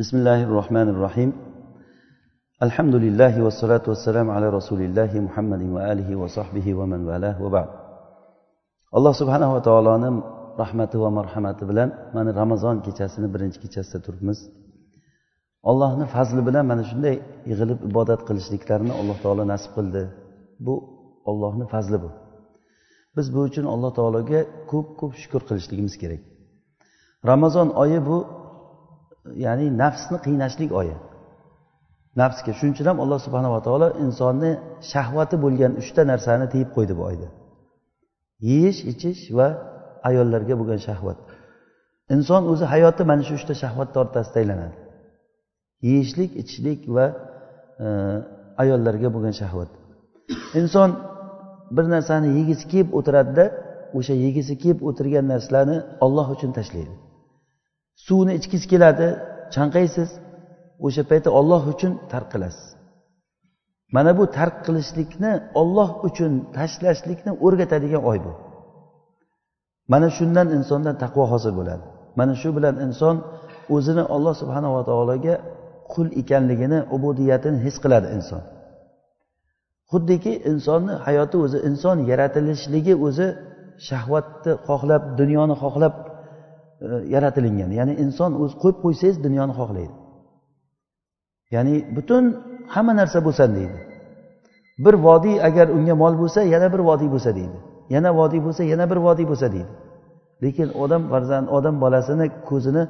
بسم الله الرحمن الرحيم الحمد لله والصلاة والسلام على رسول الله محمد وآله وصحبه ومن والاه وبعد alloh subhanava taoloni rahmati va marhamati bilan mana ramazon kechasini birinchi kechasida turibmiz allohni fazli bilan mana shunday yig'ilib ibodat qilishliklarini alloh taolo nasib qildi bu ollohni fazli bu biz bu uchun alloh taologa ko'p ko'p shukur qilishligimiz kerak ramazon oyi bu ya'ni nafsni qiynashlik oyi. Nafsga shuning uchun ham alloh subhanava taolo insonni shahvati bo'lgan uchta narsani tiyib qo'ydi bu oyda. Yeyish ichish va ayollarga bo'lgan shahvat. Inson o'zi hayoti mana shu uchta shahvatni o'rtasida aylanadi. Yeyishlik ichishlik va e, ayollarga bo'lgan shahvat. Inson bir narsani yegisi kelib o'tiradida o'sha yegisi kelib o'tirgan narsalarni olloh uchun tashlaydi. Suvni ichgisi keladi. Chanqaysiz. O'sha paytda olloh uchun tark qilasiz. Mana bu tark qilishlikni olloh uchun tashlashlikni o'rgatadigan oy bu. Mana shundan insondan taqvo hosil bo'ladi. Mana shu bilan inson o'zini olloh subhanava taologa qul ekanligini ubudiyatini his qiladi inson. Xuddiki insonni hayoti o'zi inson yaratilishligi o'zi shahvatni xohlab dunyoni xohlab E, yaratilingan ya'ni inson o'zi qo'yib qo'ysangiz dunyoni xohlaydi. Ya'ni butun hamma narsa bo'lsin deydi. Bir vodiy agar unga mol bo'lsa yana bir vodiy bo'lsa deydi. Yana vodiy bo'lsa yana bir vodiy bo'lsa deydi. Lekin odam farzand odam bolasini ko'zini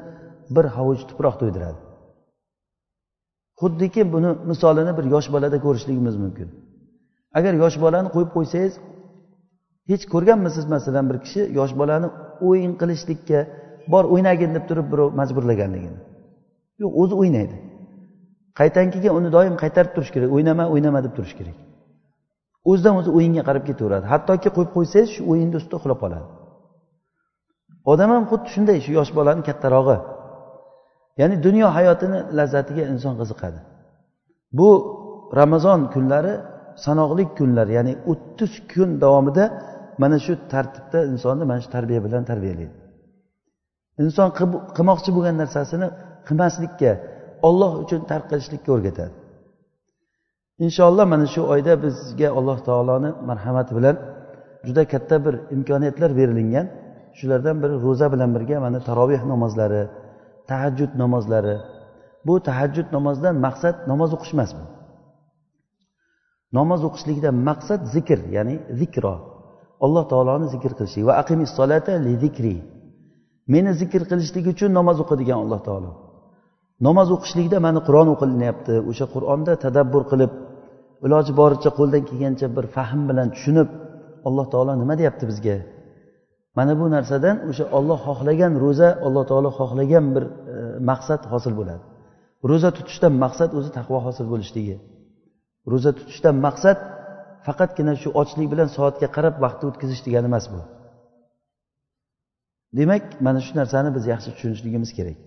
bir hovuch tuproq to'ydiradi. Xuddiki buni misolini bir yosh bolada ko'rishligimiz mumkin. Agar yosh bolani qo'yib qo'ysangiz hech ko'rganmisiz masalan bir kishi yosh bolani o'yin qilishlikka bor o'ynagin deb turib birov majburlaganligini. Yo'q o'zi o'ynaydi. Qaytankiga uni doim qaytarib turish kerak. O'ynama o'ynama deb turish kerak. O'zidan o'zi o'yinga qarab ketaveradi. Hattoki qo'yib qo'ysangiz shu o'yinni ustida uxlab qoladi. Odam ham xuddi shunday shu yosh bolani kattarog'i. Ya'ni dunyo hayotini lazzatiga inson qiziqadi. Bu ramazon kunlari sanoqli kunlar ya'ni o'ttiz kun davomida mana shu tartibda insonni mana shu tarbiya bilan tarbiyalaydi inson qilmoqchi bo'lgan narsasini qilmaslikka olloh uchun tark qilishlikka o'rgatadi. Inshaalloh mana shu oyda bizga alloh taoloni marhamati bilan juda katta bir imkoniyatlar berilingan shulardan biri ro'za bilan birga mana taroveh namozlari tahajjud namozlari. Bu tahajjud namozidan maqsad namoz o'qish emas bu. Namoz o'qishlikdan maqsad zikr ya'ni zikro. Alloh taoloni zikr qilishlik. Va aqimis solata li zikri. Meni zikr qilishlik uchun namoz o'qidigan alloh taolo. Namoz o'qishlikda mana qur'on o'qilinyapti. O'sha qur'onda tadabbur qilib iloji boricha qo'ldan kelgancha bir fahm bilan tushunib alloh taolo nima deyapti bizga? Mana bu narsadan o'sha olloh xohlagan ro'za alloh taolo xohlagan bir e, maqsad hosil bo'ladi. Ro'za tutishdan maqsad o'zi taqvo hosil bo'lishligi. Ro'za tutishdan maqsad faqatgina shu ochlik bilan soatga qarab vaqtni o'tkazish degani emas bu. Demak mana shu narsani biz yaxshi tushunishligimiz kerak.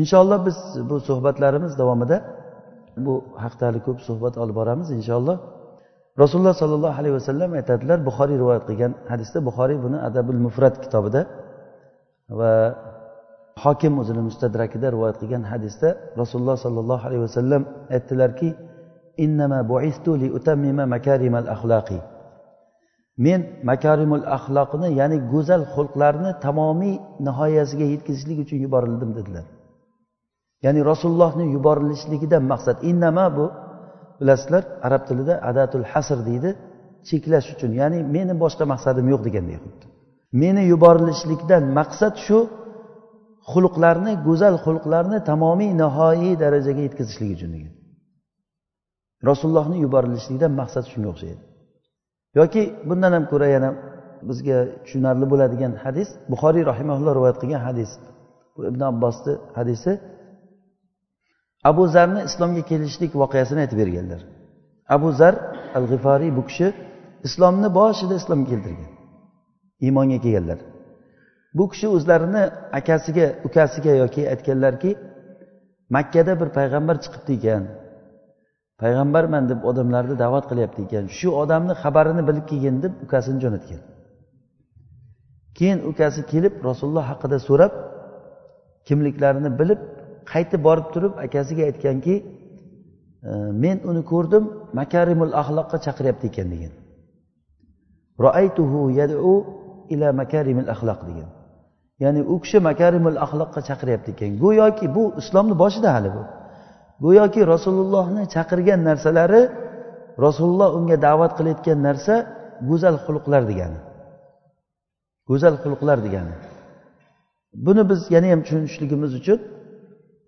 Inshaalloh biz bu suhbatlarimiz davomida bu haqda hali ko'p suhbat olib boramiz inshaalloh. Rasululloh sollallohu alayhi vasallam aytadilar buxoriy rivoyat qilgan hadisda buxoriy buni adabul mufrat kitobida va hokim o'zini mustadrakida rivoyat qilgan hadisda rasululloh sollallohu alayhi vasallam aytdilarki men makarimul axloqni ya'ni go'zal xulqlarni tamomiy nihoyasiga yetkazishlik uchun yuborildim dedilar. Ya'ni rasulullohni yuborilishligidan maqsad. Innama bu bilasizlar arab tilida adatul hasr deydi cheklash uchun. Ya'ni meni boshqa maqsadim yo'q deganday xuddi meni yuborilishlikdan maqsad shu xulqlarni go'zal xulqlarni tamomiy nihoyiy darajaga yetkazishlik uchun degan. Rasulullohni yuborilishlikdan maqsad shunga o'xshaydi. Yoki bundan ham ko'ra yana bizga tushunarli bo'ladigan hadis buxoriy rahimaulloh rivoyat qilgan hadis. Bu ibn abbosni hadisi abu zarni islomga kelishlik voqeasini aytib berganlar. Abu zar al g'iforiy bu kishi islomni boshida islomga keltirgan iymonga kelganlar. Bu kishi o'zlarini akasiga ukasiga yoki aytganlarki makkada bir payg'ambar chiqibdi ekan payg'ambarman deb odamlarni da'vat qilyapti ekan. Shu odamni xabarini bilib kelgin deb ukasini jo'natgan. Keyin ukasi kelib rasululloh haqida so'rab kimliklarini bilib qaytib borib turib akasiga aytganki e, men uni ko'rdim makarimul axloqqa chaqiryapti ekan degan. Roaytuhu yadu ila makarimil axloq degan. Ya'ni u kishi makarimul axloqqa chaqiryapti ekan. Go'yoki bu islomni boshida hali bu. Go'yoki rasulullohni chaqirgan narsalari rasululloh unga da'vat qilayotgan narsa go'zal xulqlar degani. Go'zal xulqlar degani. Buni biz yana ham tushunishligimiz uchun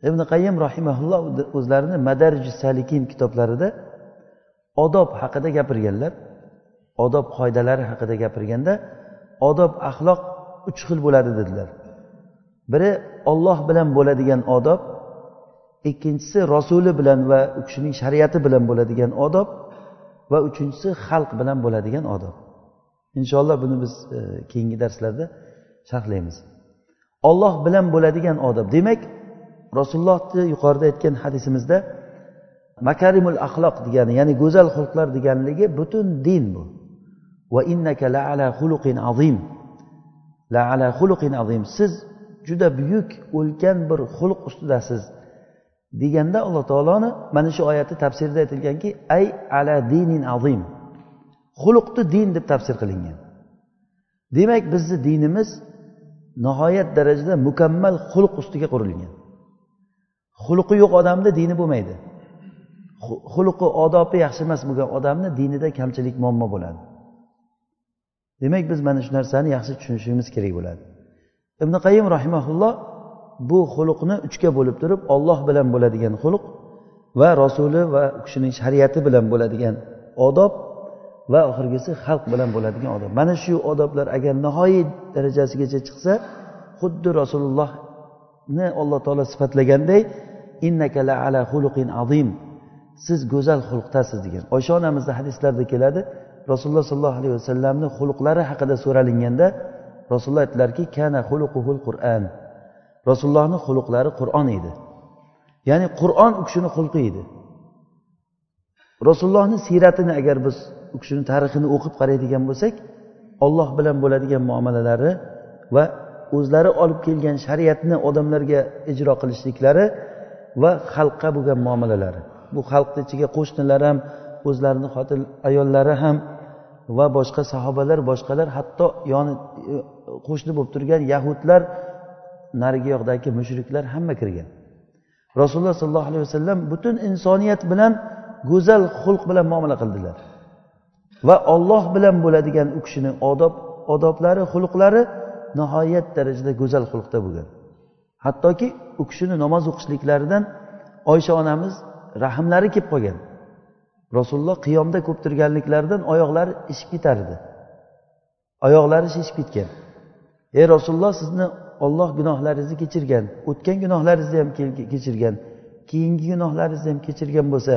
ibn qayyim rahimaulloh o'zlarini madarij salikin kitoblarida odob haqida gapirganlar odob qoidalari haqida gapirganda odob axloq uch xil bo'ladi dedilar. Biri olloh bilan bo'ladigan odob ikkinchisi rasuli bilan va u kishining shariati bilan bo'ladigan odob va uchinchisi xalq bilan bo'ladigan odob. Inshaalloh buni biz e, keyingi darslarda sharhlaymiz. Olloh bilan bo'ladigan odob. Demak rasulullohni yuqorida aytgan hadisimizda makarimul axloq degani ya'ni go'zal xulqlar deganligi butun din bu. Va innaka la ala xuluqin azim. La ala xuluqin azim. Siz juda buyuk ulkan bir xulq ustidasiz. Deganda alloh taoloni mana shu oyatni tafsirida aytilganki ay ala dinin azim. Xuluqni din deb tafsir qilingan. Demak bizni dinimiz nihoyat darajada mukammal xulq ustiga qurilgan. Xulqi yo'q odamni dini bo'lmaydi. Xulqi odobi yaxshi emas bo'lgan odamni dinida kamchilik muammo bo'ladi. Demak biz mana shu narsani yaxshi tushunishimiz kerak bo'ladi. Ibn qayim rahimaulloh bu xuluqni uchga bo'lib turib olloh bilan bo'ladigan xuluq va rasuli va u kishining shariati bilan bo'ladigan odob va oxirgisi xalq bilan bo'ladigan odob. Mana shu odoblar agar nihoyiy darajasigacha chiqsa xuddi rasulullohni alloh taolo sifatlaganday innaka la ala xuluqin azim siz go'zal xulqdasiz degan. Oysha onamizni hadislarida keladi rasululloh sollallohu alayhi vasallamni xulqlari haqida so'ralinganda rasululloh aytdilarki kana xuluquhul qur'an rasulullohni xuluqlari qur'on edi. Ya'ni qur'on u kishini xulqi edi. Rasulullohni siyratini agar biz u kishini tarixini o'qib qaraydigan bo'lsak olloh bilan bo'ladigan muomalalari va o'zlari olib kelgan shariatni odamlarga ijro qilishliklari va xalqqa bo'lgan muomalalari. Bu xalqni ichiga qo'shnilar ham o'zlarini xotin ayollari ham va boshqa sahobalar boshqalar hatto yoni e, qo'shni bo'lib turgan yahudlar narigi yoqdagi mushriklar hamma kirgan. Rasululloh sollallohu alayhi vasallam butun insoniyat bilan go'zal xulq bilan muomala qildilar. Va olloh bilan bo'ladigan u kishini odob odoblari xulqlari nihoyat darajada go'zal xulqda bo'lgan. Hattoki u kishini namoz o'qishliklaridan oysha onamiz rahmlari kelib qolgan. Rasululloh qiyomda ko'p turganliklaridan oyoqlari ishib ketar edi oyoqlari shishib ketgan. Ey rasululloh sizni olloh gunohlaringizni kechirgan o'tgan gunohlaringizni ham kechirgan keyingi gunohlaringizni ham kechirgan bo'lsa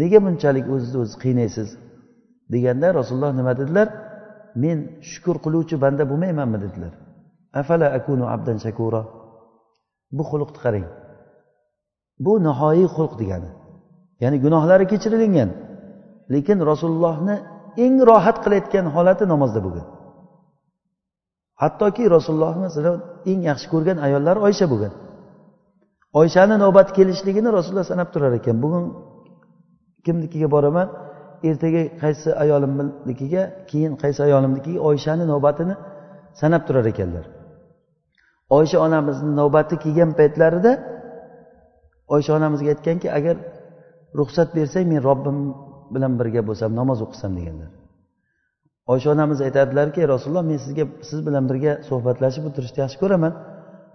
nega bunchalik o'zizni o'zi qiynaysiz deganda rasululloh nima dedilar? Men shukur qiluvchi banda bo'lmaymanmi? dedilar. Afala akunu abdan shakura? Bu xulqni qarang. Bu nihoyiy xulq degani. Ya'ni gunohlari kechirilgan lekin rasulullohni eng rohat qilayotgan holati namozda bo'lgan. Hattoki rasulullohni eng yaxshi ko'rgan ayollari oysha bo'lgan. Oyshani navbati kelishligini rasululloh sanab turar ekan. Bugun kimnikiga boraman? Ertaga qaysi ayolimnikiga keyin qaysi ayolimnikiga oyshani navbatini sanab turar ekanlar. Oysha onamizni navbati kelgan paytlarida oysha onamizga aytganki agar ruxsat bersang men robbim bilan birga bo'lsam namoz o'qisam deganlar. Oysha onamiz aytadilarki rasululloh men sizga siz bilan birga suhbatlashib o'tirishni yaxshi ko'raman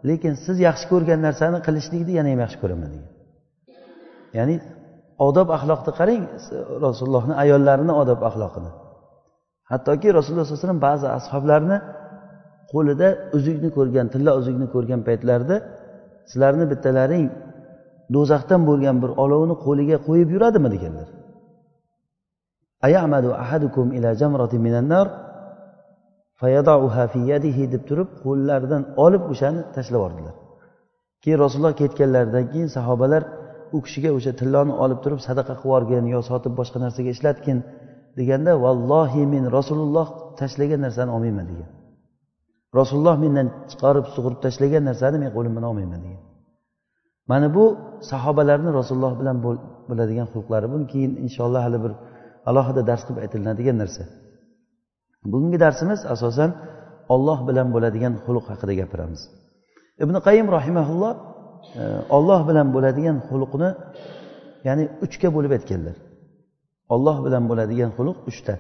lekin siz yaxshi ko'rgan narsani qilishlikni yana ham yaxshi ko'raman degan. Ya'ni odob axloqni qarang rasulullohni ayollarini odob axloqini. Hattoki rasululloh sallallohu alayhi vasallam ba'zi ashoblarni qo'lida uzukni ko'rgan tilla uzukni ko'rgan paytlarida sizlarni bittalaring do'zaxdan bo'lgan bir olovni qo'liga qo'yib yuradimi deganlar. Ayamadu ahadukum ila jamratin minan nar fayadauha fi yadihi deb turib qo'llaridan olib o'shani tashlab yubordilar. Keyin rasululloh ketganlaridan keyin sahobalar u kishiga o'sha tilloni olib turib sadaqa qilib yuborgin yo sotib boshqa narsaga ishlatgin deganda vallohi men rasululloh tashlagan narsani olmayman degan. Rasululloh mendan chiqarib sug'urib tashlagan narsani men qo'lim bilan olmayman degan. Mana bu sahobalarni rasululloh bilan bo'ladigan xulqlari. Buni keyin inshaalloh hali bir alohida dars qilib aytilinadigan narsa. Bugungi darsimiz asosan olloh bilan bo'ladigan xulq haqida gapiramiz. Ibn qayim rahimaulloh olloh e, bilan bo'ladigan xulqni ya'ni uchga bo'lib aytganlar. Olloh bilan bo'ladigan xulq uchta.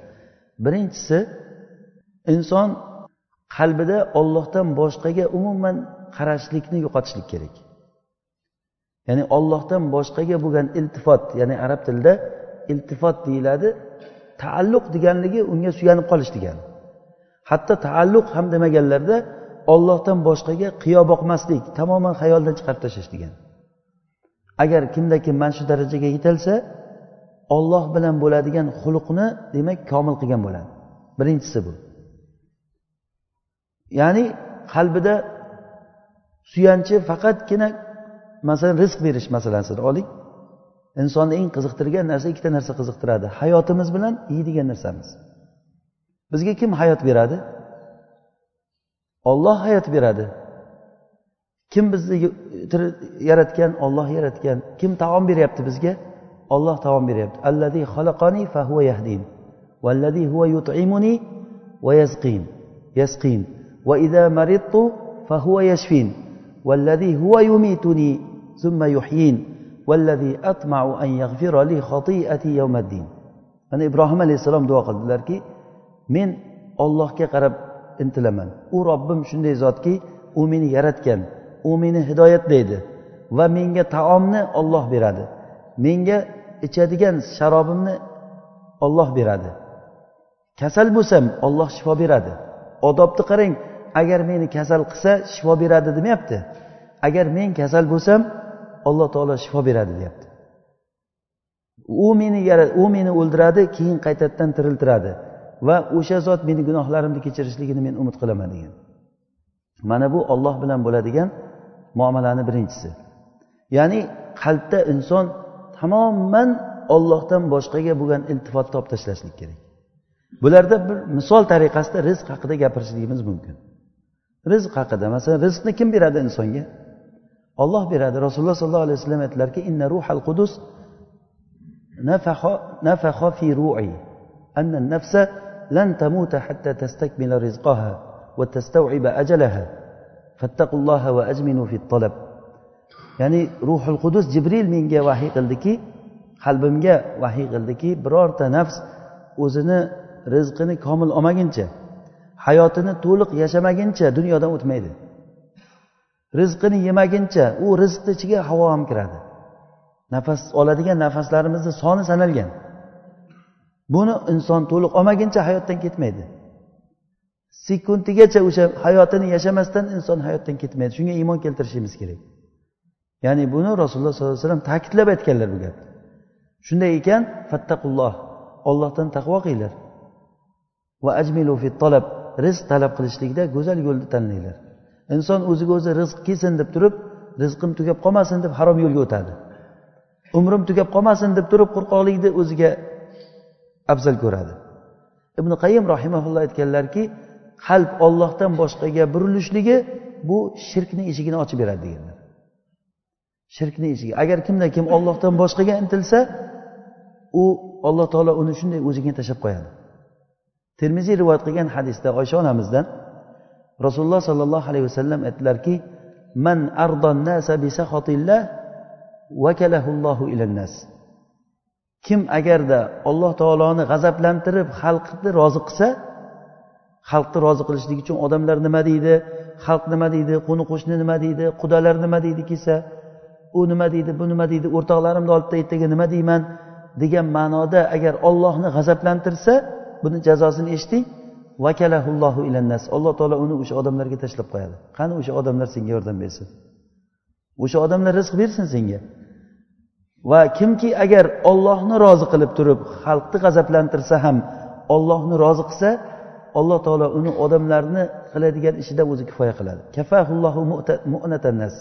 Birinchisi inson qalbida ollohdan boshqaga umuman qarashlikni yo'qotishlik kerak. Ya'ni ollohdan boshqaga bo'lgan iltifot ya'ni arab tilida iltifot deyiladi taalluq deganligi unga suyanib qolish degani hatto taalluq ham demaganlarda ollohdan boshqaga qiyo boqmaslik tamoman xayoldan chiqarib tashlash degan. Agar kimda kim mana shu darajaga yetilsa olloh bilan bo'ladigan xulqni demak komil qilgan bo'ladi. Birinchisi bu. Ya'ni qalbida suyanchi faqatgina masalan rizq berish masalasini oling. insonni eng qiziqtirgan narsa ikkita narsa qiziqtiradi. Hayotimiz bilan yeydigan narsamiz. Bizga kim hayot beradi? Olloh hayot beradi. Kim bizni yaratgan? Olloh yaratgan. Kim taom beryapti bizga? Olloh taom beryapti. Allazi xalaqani fahuva yahdin. Vallazi huva yut'imuni va yazqin yasqin. Va idza maridtu fahuva yashfin. Vallazi huva yumituni summa yuhyin. valladhi atma'u an yaghfira li xati'ati yawmiddin mana ibrohim alayhissalom duo qildilarki men ollohga qarab intilaman u robbim shunday zotki u meni yaratgan u meni hidoyatlaydi va menga taomni olloh beradi menga ichadigan sharobimni olloh beradi kasal bo'lsam olloh shifo beradi odobni qarang agar meni kasal qilsa shifo beradi demayapti agar men kasal bo'lsam alloh taolo shifo beradi deyapti. U meni u meni o'ldiradi keyin qaytadan tiriltiradi. Va o'sha zot meni gunohlarimni kechirishligini men umid qilaman degan. Mana bu olloh bilan bo'ladigan muomalani birinchisi. Ya'ni qalbda inson tamoman ollohdan boshqaga bo'lgan iltifotni olib tashlashlik kerak. Bularda bir misol tariqasida rizq haqida gapirishligimiz mumkin. Rizq haqida masalan rizqni kim beradi insonga? Olloh beradi rasululloh sollallohu alayhi vasallam aytdilarki inna ruhal qudus nafaha fi ru'i anna nafsa lan tamuta hatta tastakmila rizqaha va tastaw'iba ajalaha fattaqulloha va ajminu fi talab ya'ni ruhul qudus jibril menga vahiy qildiki qalbimga vahiy qildiki birorta nafs o'zini rizqini komil olmaguncha hayotini to'liq yashamaguncha dunyodan o'tmaydi rizqini yemaguncha u rizqni ichiga havo ham kiradi. Nafas oladigan nafaslarimizni soni sanalgan. Buni inson to'liq olmaguncha hayotdan ketmaydi. Sekundigacha o'sha hayotini yashamasdan inson hayotdan ketmaydi. Shunga iymon keltirishimiz kerak. Ya'ni buni rasululloh sollallohu alayhi vasallam ta'kidlab aytganlar bu gapni shunday ekan fattaqulloh ollohdan taqvo qilinglar. Va ajmilu fit talab rizq talab qilishlikda go'zal yo'lni tanlanglar. Inson o'ziga o'zi rizq kelsin deb turib rizqim tugab qolmasin deb harom yo'lga o'tadi. Umrim tugab qolmasin deb turib qo'rqoqlikni o'ziga afzal ko'radi. Ibn qayim rahimaulloh aytganlarki qalb ollohdan boshqaga burilishligi bu shirkni eshigini ochib beradi deganlar. Shirkni eshigi. Agar kimda kim ollohdan boshqaga intilsa u alloh taolo uni shunday o'ziga tashlab qo'yadi. Termiziy rivoyat qilgan hadisda oysha onamizdan rasululloh sollallohu alayhi vasallam aytdilarki man ilannas kim agarda alloh taoloni g'azablantirib xalqni rozi qilsa xalqni rozi qilishlik uchun odamlar nima deydi? Xalq nima deydi? Qo'ni qo'shni nima deydi? Qudalar nima deydi kelsa? U nima deydi? Bu nima deydi? O'rtoqlarimni oldida ertaga nima deyman? degan ma'noda agar ollohni g'azablantirsa buni jazosini eshiting vakalahullohu ilannas alloh taolo uni o'sha odamlarga tashlab qo'yadi. Qani o'sha odamlar senga yordam bersin? O'sha odamlar rizq bersin senga. Va kimki agar ollohni rozi qilib turib xalqni g'azablantirsa ham ollohni rozi qilsa alloh taolo uni odamlarni qiladigan ishidan o'zi kifoya qiladi. Kafahullohu mu'natannas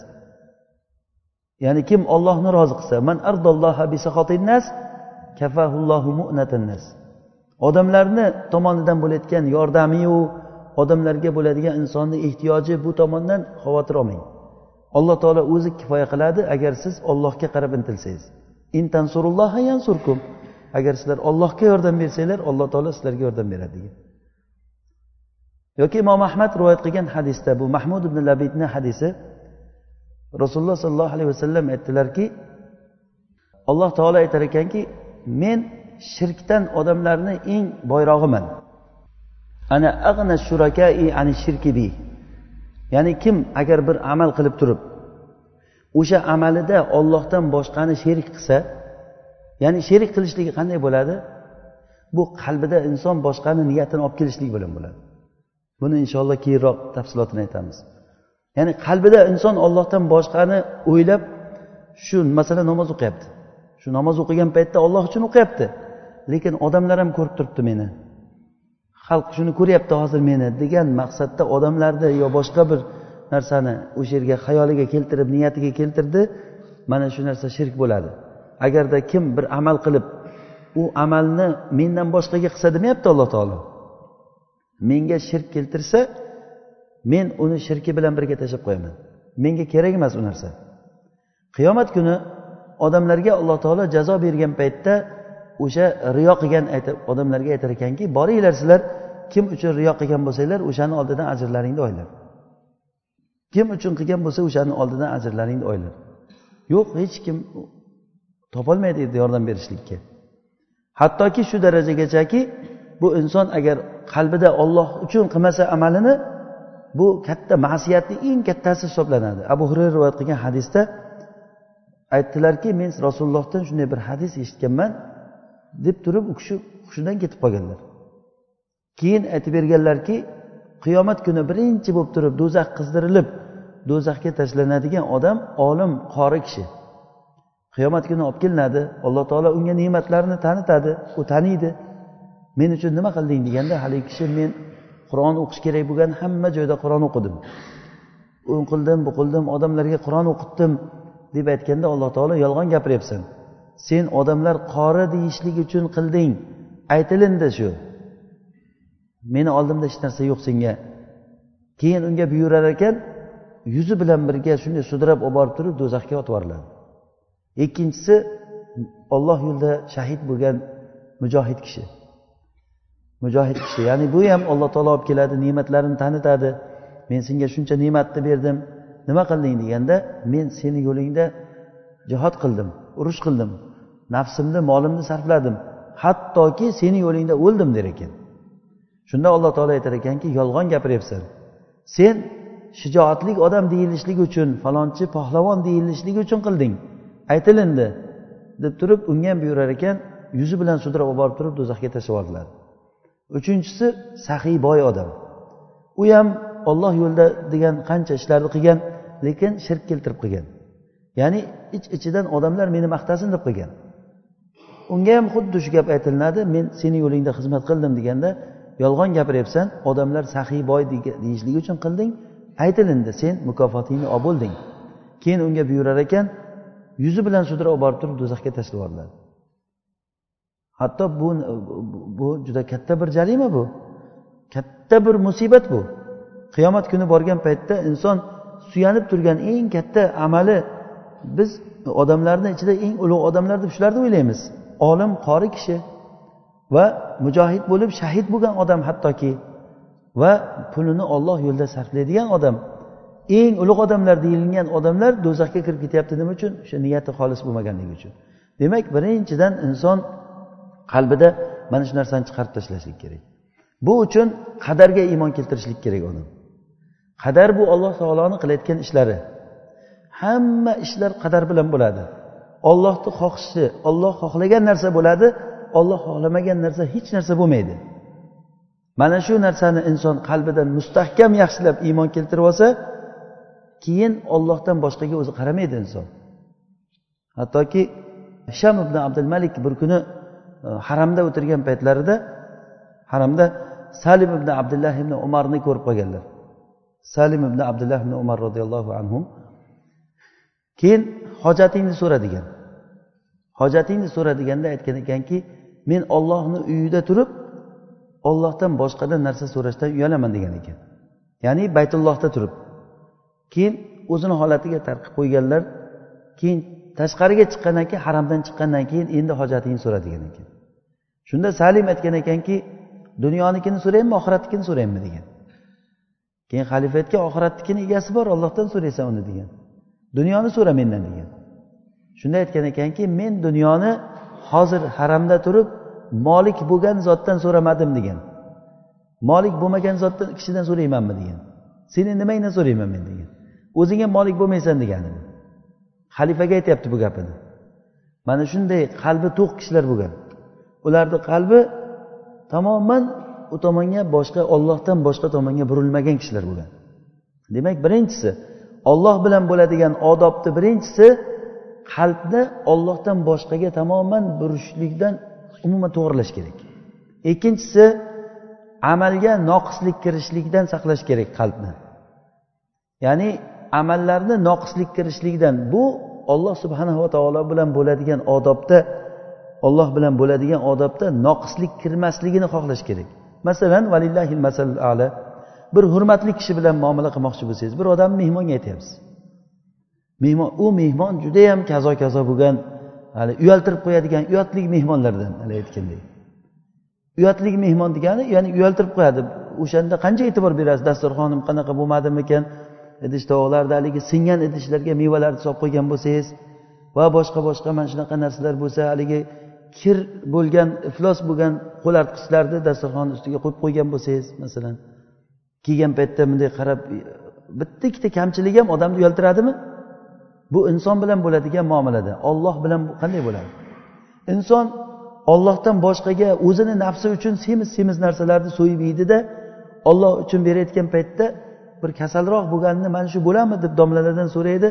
ya'ni kim ollohni rozi qilsa man ardolloha bisahotinnas kafahullohu mu'natannas odamlarni tomonidan bo'layotgan yordamiyu odamlarga bo'ladigan insonni ehtiyoji bu tomondan xavotir olmang. Alloh taolo o'zi kifoya qiladi agar siz ollohga qarab intilsangiz. Intansurulloha yansurkum. Agar sizlar ollohga yordam bersanglar alloh taolo sizlarga yordam beradi degan yoki imom ahmad rivoyat qilgan hadisda bu mahmud ibn labidni hadisi rasululloh sollallohu alayhi vasallam aytdilarki alloh taolo aytar ekanki men shirkdan odamlarni eng boyrog'iman ana ag'na shurakai ani shirkibi ya'ni kim agar bir amal qilib turib o'sha amalida ollohdan boshqani sherik qilsa ya'ni sherik qilishligi qanday bo'ladi? Bu qalbida inson boshqani niyatini olib kelishlik bilan bo'ladi. Buni inshaalloh keyinroq tafsilotini aytamiz. Ya'ni qalbida inson ollohdan boshqani o'ylab shu masalan namoz o'qiyapti. Shu namoz o'qigan paytda olloh uchun o'qiyapti. Lekin odamlar ham ko'rib turibdi meni. Xalq shuni ko'ryapti hozir meni degan maqsadda odamlarni yo boshqa bir narsani o'sha yerga xayoliga keltirib niyatiga keltirdi mana shu narsa shirk bo'ladi. Agarda kim bir amal qilib u amalni mendan boshqaga qilsa demayapti alloh taolo. Menga shirk keltirsa men uni shirki bilan birga tashlab qo'yaman. Menga kerak emas u narsa. Qiyomat kuni odamlarga alloh taolo jazo bergan paytda o'sha riyo qilgan odamlarga aytar ekanki boringlar sizlar kim uchun riyo qilgan bo'lsanglar o'shani oldidan ajrlaringni olinglar kim uchun qilgan bo'lsa o'shani oldidan ajrlaringni olinglar yo'q hech kim topolmaydi yordam berishlikka. Hattoki shu darajagachaki bu inson agar qalbida olloh uchun qilmasa amalini bu katta ma'siyatni eng kattasi hisoblanadi. Abu hurayra rivoyat qilgan hadisda aytdilarki men rasulullohdan shunday bir hadis eshitganman. Deb turib u kishi hushidan ketib qolganlar. Keyin aytib berganlarki qiyomat kuni birinchi bo'lib turib do'zax qizdirilib do'zaxga tashlanadigan odam olim qori kishi. Qiyomat kuni olib kelinadi alloh taolo unga ne'matlarni tanitadi u taniydi. Men uchun nima qilding deganda haligi kishi men qur'on o'qish kerak bo'lgan hamma joyda qur'on o'qidim. U qildim bu qildim odamlarga qur'on o'qitdim deb aytganda alloh taolo yolg'on gapiryapsan. Sen odamlar qori deyishlik uchun qilding. Aytilindi shu. Meni oldimda hech narsa yo'q senga. Keyin unga buyurar ekan yuzi bilan birga shunday sudrab olib borib turib do'zaxga otib yuboriladi ikkinchisi olloh yo'lida shahid bo'lgan mujohid kishi. Mujohid kishi ya'ni bu ham alloh taolo olib keladi ne'matlarini tanitadi. Men senga shuncha ne'matni berdim. Nima qilding deganda men seni yo'lingda jihod qildim urush qildim. Nafsimni molimni sarfladim. Hattoki seni yo'lingda o'ldim der ekan. Shunda alloh taolo aytar ekanki yolg'on gapiryapsan. Sen shijoatli odam deyilishligi uchun falonchi pahlavon deyilishligi uchun qilding. Aytilindi deb turib unga ham buyurar ekan yuzi bilan sudrab olib borib turib do'zaxga tashlab yuboriladi uchinchisi saxiy boy odam. U ham olloh yo'lida degan qancha ishlarni qilgan lekin shirk keltirib qilgan. Ya'ni ich iç ichidan odamlar meni maqtasin deb qilgan. Unga ham xuddi shu gap aytilinadi men seni yo'lingda xizmat qildim deganda yolg'on gapiryapsan odamlar saxiy boy deyishligi uchun qilding. Aytilindi sen mukofotingni olib bo'lding. Keyin unga buyurar ekan yuzi bilan sudrab olib borib turib do'zaxga tashlab yuboriladi hatto bu bu juda katta bir jarima bu. Katta bir musibat bu. Qiyomat kuni borgan paytda inson suyanib turgan eng katta amali biz odamlarni ichida eng ulug' odamlar deb shularni o'ylaymiz. Olim qori kishi va mujohid bo'lib shahid bo'lgan odam hattoki va pulini olloh yo'lida sarflaydigan odam eng ulug' odamlar deyilgan odamlar do'zaxga kirib ketyapti nima uchun? O'sha niyati xolis bo'lmaganligi uchun. Demak birinchidan inson qalbida mana shu narsani chiqarib tashlashlik kerak. Bu uchun qadarga iymon keltirishlik kerak odam. Qadar bu alloh taoloni qilayotgan ishlari. Hamma ishlar qadar bilan bo'ladi. Ollohni xohishi olloh xohlagan narsa bo'ladi olloh xohlamagan narsa hech narsa bo'lmaydi. Mana shu narsani inson qalbidan mustahkam yaxshilab iymon keltirib olsa keyin ollohdan boshqaga o'zi qaramaydi inson. Hattoki sham ibn abdul malik bir kuni e, haramda o'tirgan paytlarida haramda salim ibn abdullah ibn umarni ko'rib qolganlar. Salim ibn abdullah ibn umar roziyallohu anhu keyin hojatingni so'ra degan hojatingni so'ra deganda aytgan ekanki men ollohni uyida turib ollohdan boshqadan narsa so'rashdan uyalaman degan ekan. Ya'ni baytullohda turib. Keyin o'zini holatiga tarqib qo'yganlar keyin tashqariga chiqqandan keyin haramdan chiqqandan keyin endi hojatingni so'ra degan ekan. Shunda salim aytgan ekanki dunyonikini so'raymi oxiratnikini so'raymi? degan. Keyin xalifa aytgan oxiratnikini egasi bor ollohdan so'raysan uni degan. Dunyoni so'ra mendan degan. Shunda aytgan ekanki men dunyoni hozir haramda turib molik bo'lgan zotdan so'ramadim degan. Molik bo'lmagan zotdan kishidan so'raymanmi degan. Seni nimangdan so'rayman men degan. O'zing ham molik bo'lmaysan degani xalifaga aytyapti bu gapini. Mana shunday qalbi to'q kishilar bo'lgan. Ularni qalbi tamoman u tomonga boshqa ollohdan boshqa tomonga burilmagan kishilar bo'lgan. Demak birinchisi olloh bilan bo'ladigan odobni birinchisi qalbni ollohdan boshqaga tamoman burishlikdan umuman to'g'irlash kerak. Ikkinchisi amalga noqislik kirishlikdan saqlash kerak qalbni. Ya'ni amallarni noqislik kirishlikdan. Bu olloh subhanava taolo bilan bo'ladigan odobda olloh bilan bo'ladigan odobda noqislik kirmasligini xohlash kerak. Masalan valillahi masal ala. Bir hurmatli kishi bilan muomala qilmoqchi bo'lsangiz bir odamni mehmonga aytyapsiz. Mehmon u mehmon judayam kazo kazo bo'lgan hali uyaltirib qo'yadigan uyatli mehmonlardan hali aytgandek. Uyatli mehmon degani ya'ni uyaltirib qo'yadi. O'shanda qancha e'tibor berasiz? Dasturxonim qanaqa bo'lmadimikan idish tovoqlarda haligi singan idishlarga mevalarni solib qo'ygan bo'lsangiz va boshqa boshqa mana shunaqa narsalar bo'lsa haligi kir bo'lgan iflos bo'lgan qo'lartqichlarni dasturxon ustiga qo'yib qo'ygan bo'lsangiz masalan kelgan paytda bunday qarab bitta ikkita kamchilik ham odamni uyaltiradimi? Bu inson bilan bo'ladigan muomalada olloh bilan qanday bo'ladi? Inson ollohdan boshqaga o'zini nafsi uchun semiz semiz narsalarni so'yib yeydida olloh uchun berayotgan paytda bir kasalroq bo'lganini mana shu bo'ladimi deb domlalardan so'raydi.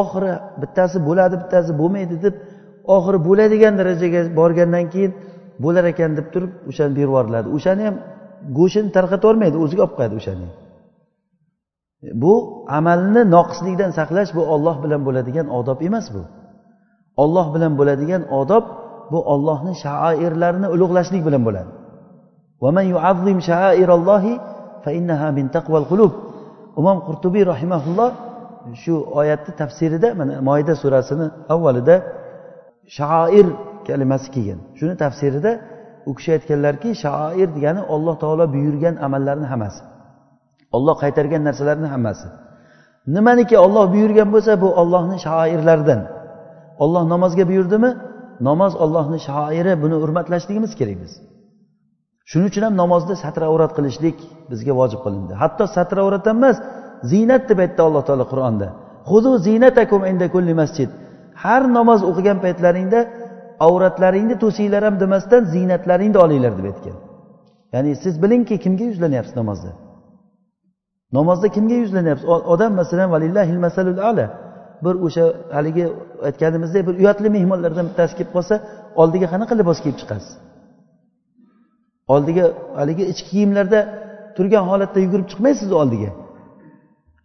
Oxiri bittasi bo'ladi bittasi bo'lmaydi deb oxiri bo'ladigan darajaga borgandan keyin bo'lar ekan deb turib o'shani berib yuboriladi o'shani ham go'shtini tarqatib yubormaydi o'ziga olib qo'yadi o'shani. Bu amalni noqislikdan saqlash bu olloh bilan bo'ladigan odob emas bu. Olloh bilan bo'ladigan odob bu ollohni shaoirlarini ulug'lashlik bilan bo'ladi. Imom qurtubiy rahimaulloh shu oyatni tafsirida mana moyda surasini avvalida shaoir kalimasi kelgan. Shuni tafsirida u kishi aytganlarki shaoir degani olloh taolo buyurgan amallarni hammasi. Olloh qaytargan narsalarni hammasi. Nimaniki olloh buyurgan bo'lsa bu ollohni shoirlaridan. Olloh namozga buyurdimi? Namoz ollohni shoiri buni hurmatlashligimiz kerak biz. Shuning uchun ham namozda satr avrat qilishlik bizga vojib qilindi. Hatto satr avrat ham emas ziynat deb aytdi alloh taolo qur'onda. Xudu ziynatakum inda kulli masjid. Har namoz o'qigan paytlaringda avratlaringni to'singlar ham demasdan ziynatlaringni olinglar deb aytgan. Ya'ni siz bilingki kimga yuzlanyapsiz namozda? Namozda kimga yuzlanyapsiz? Odam masalan valillahil masalul ala bir o'sha haligi aytganimizdek bir uyatli mehmonlardan bittasi kelib qolsa oldiga qanaqa libos kiyib chiqasiz? Oldiga haligi ichki kiyimlarda turgan holatda yugurib chiqmaysiz oldiga.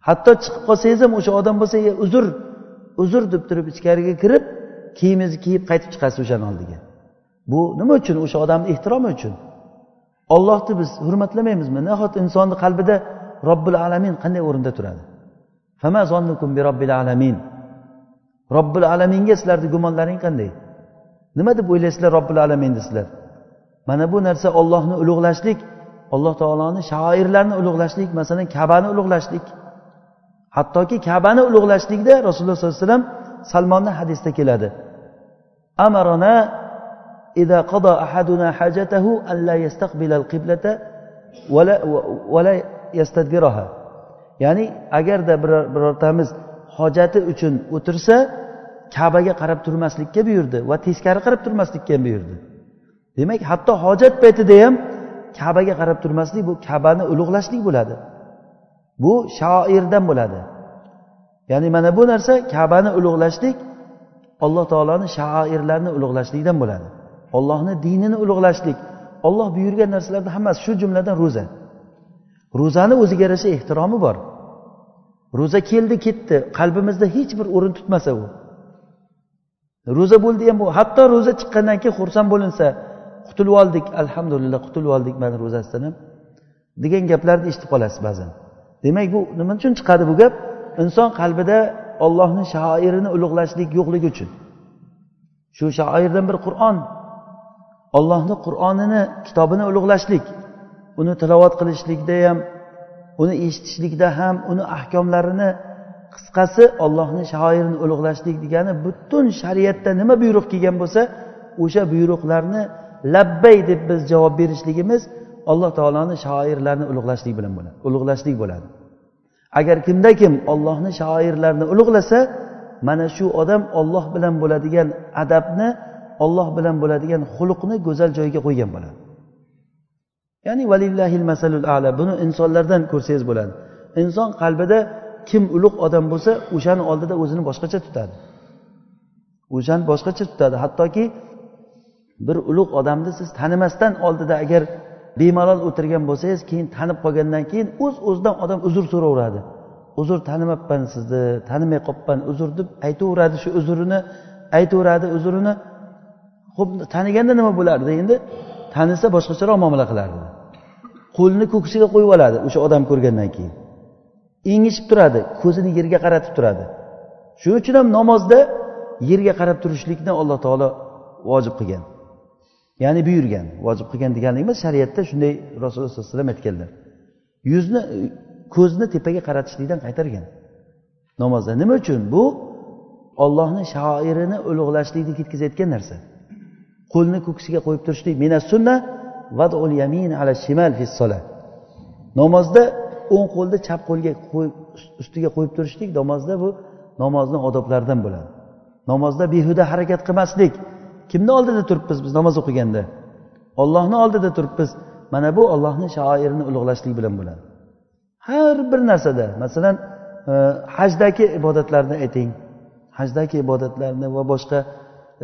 Hatto chiqib qolsangiz ham o'sha odam bo'lsa uzr uzr deb turib ichkariga kirib kiyimingizni kiyib qaytib chiqasiz o'shani oldiga. Bu nima uchun? O'sha odamni ehtiromi uchun? Ollohni biz hurmatlamaymizmi? Nahot insonni qalbida robbil alamin qanday o'rinda turadi robbil alamin robbil alaminga sizlarni gumonlaring qanday nima deb o'ylaysizlar robbil alamin sizlar mana bu narsa ollohni ulug'lashlik alloh taoloni shoirlarni ulug'lashlik masalan kabani ulug'lashlik hattoki kabani ulug'lashlikda rasululloh sollallohu alayhi vasallam salmonni hadisda keladi amarona إذا قضى أحدنا حاجته أن لا يستقبل القبلة ولا, ولا yastadgiroha. Ya'ni agarda birortamiz hojati uchun o'tirsa kabaga qarab turmaslikka buyurdi va teskari qarab turmaslikka ham buyurdi. Demak hatto hojat paytida ham kabaga qarab turmaslik bu kabani ulug'lashlik bo'ladi. Bu shoirdan bo'ladi. Ya'ni mana bu narsa kabani ulug'lashlik alloh taoloni shoirlarini ulug'lashlikdan bo'ladi. Ollohni dinini ulug'lashlik olloh buyurgan narsalarni hammasi shu jumladan ro'za. Ro'zani o'ziga yarasha ehtiromi bor. Ro'za keldi ketdi. Qalbimizda hech bir o'rin tutmasa u. Ro'za bo'ldi ham hatto ro'za chiqqandan keyin xursand bo'linsa qutulib oldik. Alhamdulillah qutulib oldik mana ro'zasidan ham. Degan gaplarni eshitib qolasiz ba'zan. Demak bu nima uchun chiqadi bu gap? Inson qalbida ollohni shoirini ulug'lashlik yo'qligi uchun. Shu shoirdan bir qur'on. Ollohni qur'onini kitobini ulug'lashlik. Uni tilovat qilishlikda ham uni eshitishlikda ham uni ahkomlarini qisqasi ollohni shoirini ulug'lashlik degani butun shariatda nima buyruq kelgan bo'lsa o'sha buyruqlarni labbay deb biz javob berishligimiz alloh taoloni shoirlarini ulug'lashlik bilan bo'ladi ulug'lashlik bo'ladi. Agar kimda kim ollohni shoirlarini ulug'lasa mana shu odam olloh bilan bo'ladigan adabni olloh bilan bo'ladigan xulqni go'zal joyiga qo'ygan bo'ladi. Ya'ni valillahil masalul ala. Buni insonlardan ko'rsangiz bo'ladi. Inson qalbida kim ulug' odam bo'lsa o'shani oldida o'zini boshqacha tutadi. O'shani boshqacha tutadi. Hattoki bir ulug' odamni siz tanimasdan oldida agar bemalol o'tirgan bo'lsangiz keyin tanib qolgandan keyin o'z uz o'zidan odam uzr so'raveradi. Uzr tanimabman sizni tanimay qolibman uzr deb aytaveradi shu uzrini aytaveradi uzrini ho'p taniganda nima bo'lardi endi? Tanisa boshqacharoq muomala qilardi. Qo'lini ko'ksiga qo'yib oladi o'sha odam ko'rgandan keyin. Engishib turadi ko'zini yerga qaratib turadi. Shuning uchun ham namozda yerga qarab turishlikni alloh taolo vojib qilgan. Ya'ni buyurgan vojib qilgan deganlik emas shariatda shunday rasululloh sallallohu alayhi vasallam aytganlar. Yuzni ko'zni tepaga qaratishlikdan qaytargan. Namozda nima uchun? Bu ollohni shoirini ulug'lashlikni ketkazayotgan narsa. Qo'lni ko'ksiga qo'yib turishlik mina sunna vadul yamin ala shimal fi namozda o'ng qo'lni chap qo'lga ustiga qo'yib turishlik namozda bu namozni odoblaridan bo'ladi. Namozda behuda harakat qilmaslik. Kimni oldida turibmiz biz namoz o'qiganda? Ollohni oldida turibmiz. Mana bu ollohni shoirini ulug'lashlik bilan bo'ladi. Har bir narsada masalan e, hajdagi ibodatlarni ayting. Hajdagi ibodatlarni va boshqa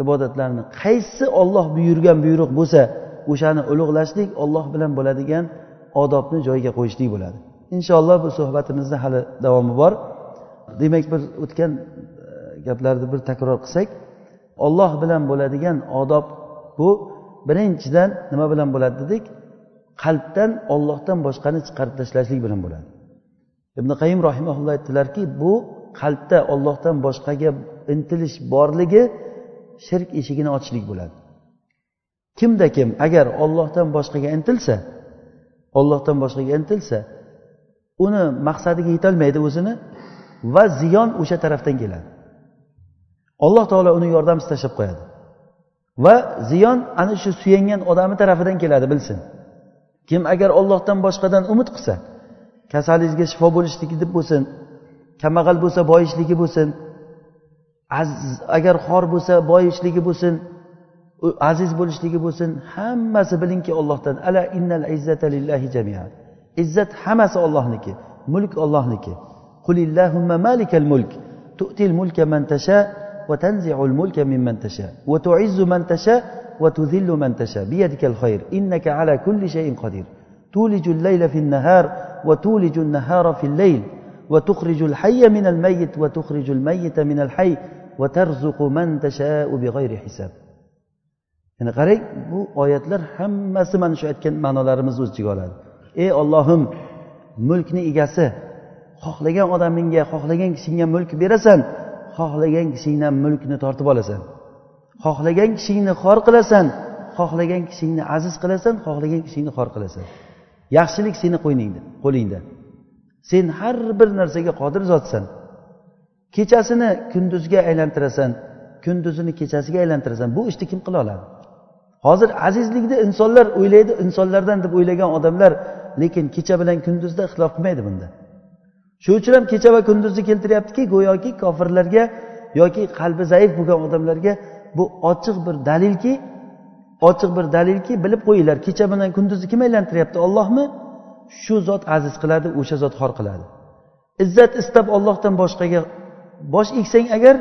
ibodatlarni. Qaysi olloh buyurgan buyruq bo'lsa o'shani ulug'lashlik olloh bilan bo'ladigan odobni joyiga qo'yishlik bo'ladi. Inshaalloh bu suhbatimizni hali davomi bor. Demak bir o'tgan e, gaplarni bir takror qilsak olloh bilan bo'ladigan odob bu. Birinchidan nima bilan bo'ladi dedik? Qalbdan ollohdan boshqani chiqarib tashlashlik bilan bo'ladi. Ibn qayim rahimaulloh aytdilarki bu qalbda ollohdan boshqaga intilish borligi shirk eshigini ochishlik bo'ladi. Kimda kim agar ollohdan boshqaga intilsa ollohdan boshqaga intilsa uni maqsadiga yetolmaydi o'zini va ziyon o'sha tarafdan keladi. Alloh taolo uni yordamsiz tashlab qo'yadi. Va ziyon ana shu suyangan odami tarafidan keladi bilsin. Kim agar ollohdan boshqadan umid qilsa kasalingizga shifo bo'lishligi deb bo'lsin kambag'al bo'lsa boyishligi bo'lsin agar xor bo'lsa boyishligi bo'lsin aziz bo'lishligi bo'lsin hammasi bilingki ollohdan ala innal izzata lillahi jamiat izzat hammasi ollohniki mulk ollohniki qulillahumma malikal mulk tu'til mulka man tasha وتنزع الملك ممن تشاء وتعز من تشاء وتذل من تشاء بيدك الخير إنك على كل شيء قدير تولج الليل في النهار وتولج النهار في الليل وتخرج الحي من الميت وتخرج الميت من الحي ya'ni qarang bu oyatlar hammasi mana shu aytgan ma'nolarimizni o'z ichiga oladi. Ey ollohim mulkni egasi xohlagan odamingga xohlagan kishingga mulk berasan xohlagan kishingdan mulkni tortib olasan. Xohlagan kishingni xor qilasan xohlagan kishingni aziz qilasan xohlagan kishingni xor qilasan. Yaxshilik seni qo'yningda qo'lingda. Sen har bir narsaga qodir zotsan. Kechasini kunduzga aylantirasan kunduzini kechasiga aylantirasan bu ishni kim qila oladi? Hozir azizlikni insonlar o'ylaydi insonlardan deb o'ylagan odamlar lekin kecha bilan kunduzda ixtilof qilmaydi bunda. Shuning uchun ham kecha va kunduzni keltiryaptiki go'yoki kofirlarga yoki qalbi zaif bo'lgan odamlarga bu ochiq bir dalilki ochiq bir dalilki bilib qo'yinglar kecha bilan kunduzni kim aylantiryapti ollohmi shu zot aziz qiladi o'sha zot xor qiladi. Izzat istab ollohdan boshqaga bosh egsang agar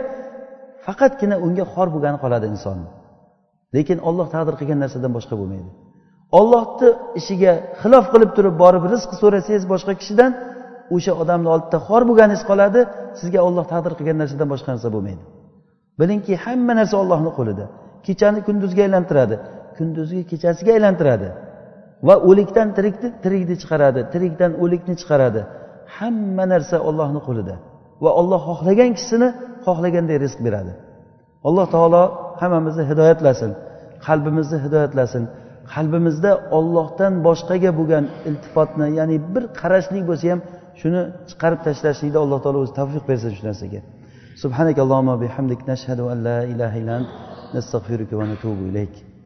faqatgina unga xor bo'lgani qoladi insonni lekin olloh taqdir qilgan narsadan boshqa bo'lmaydi. Ollohni ishiga xilof qilib turib borib rizq so'rasangiz boshqa kishidan o'sha odamni oldida xor bo'lganingiz qoladi sizga olloh taqdir qilgan narsadan boshqa narsa bo'lmaydi. Bilingki hamma narsa ollohni qo'lida. Kechani kunduzga aylantiradi kunduzni kechasiga aylantiradi. Va o'likdan tirikni tirikni chiqaradi tirikdan o'likni chiqaradi. Hamma narsa ollohni qo'lida. va olloh xohlagan kishisini xohlaganday rizq beradi. Alloh taolo hammamizni hidoyatlasin qalbimizni hidoyatlasin. Qalbimizda ollohdan boshqaga bo'lgan iltifotni ya'ni bir qarashlik bo'lsa ham shuni chiqarib tashlashlikda alloh taolo o'zi tavfiq bersin shu narsaga. Subhanak allohumma bihamdik nashhadu an la ilaha illa ant nastag'firuka va natubu ilayk.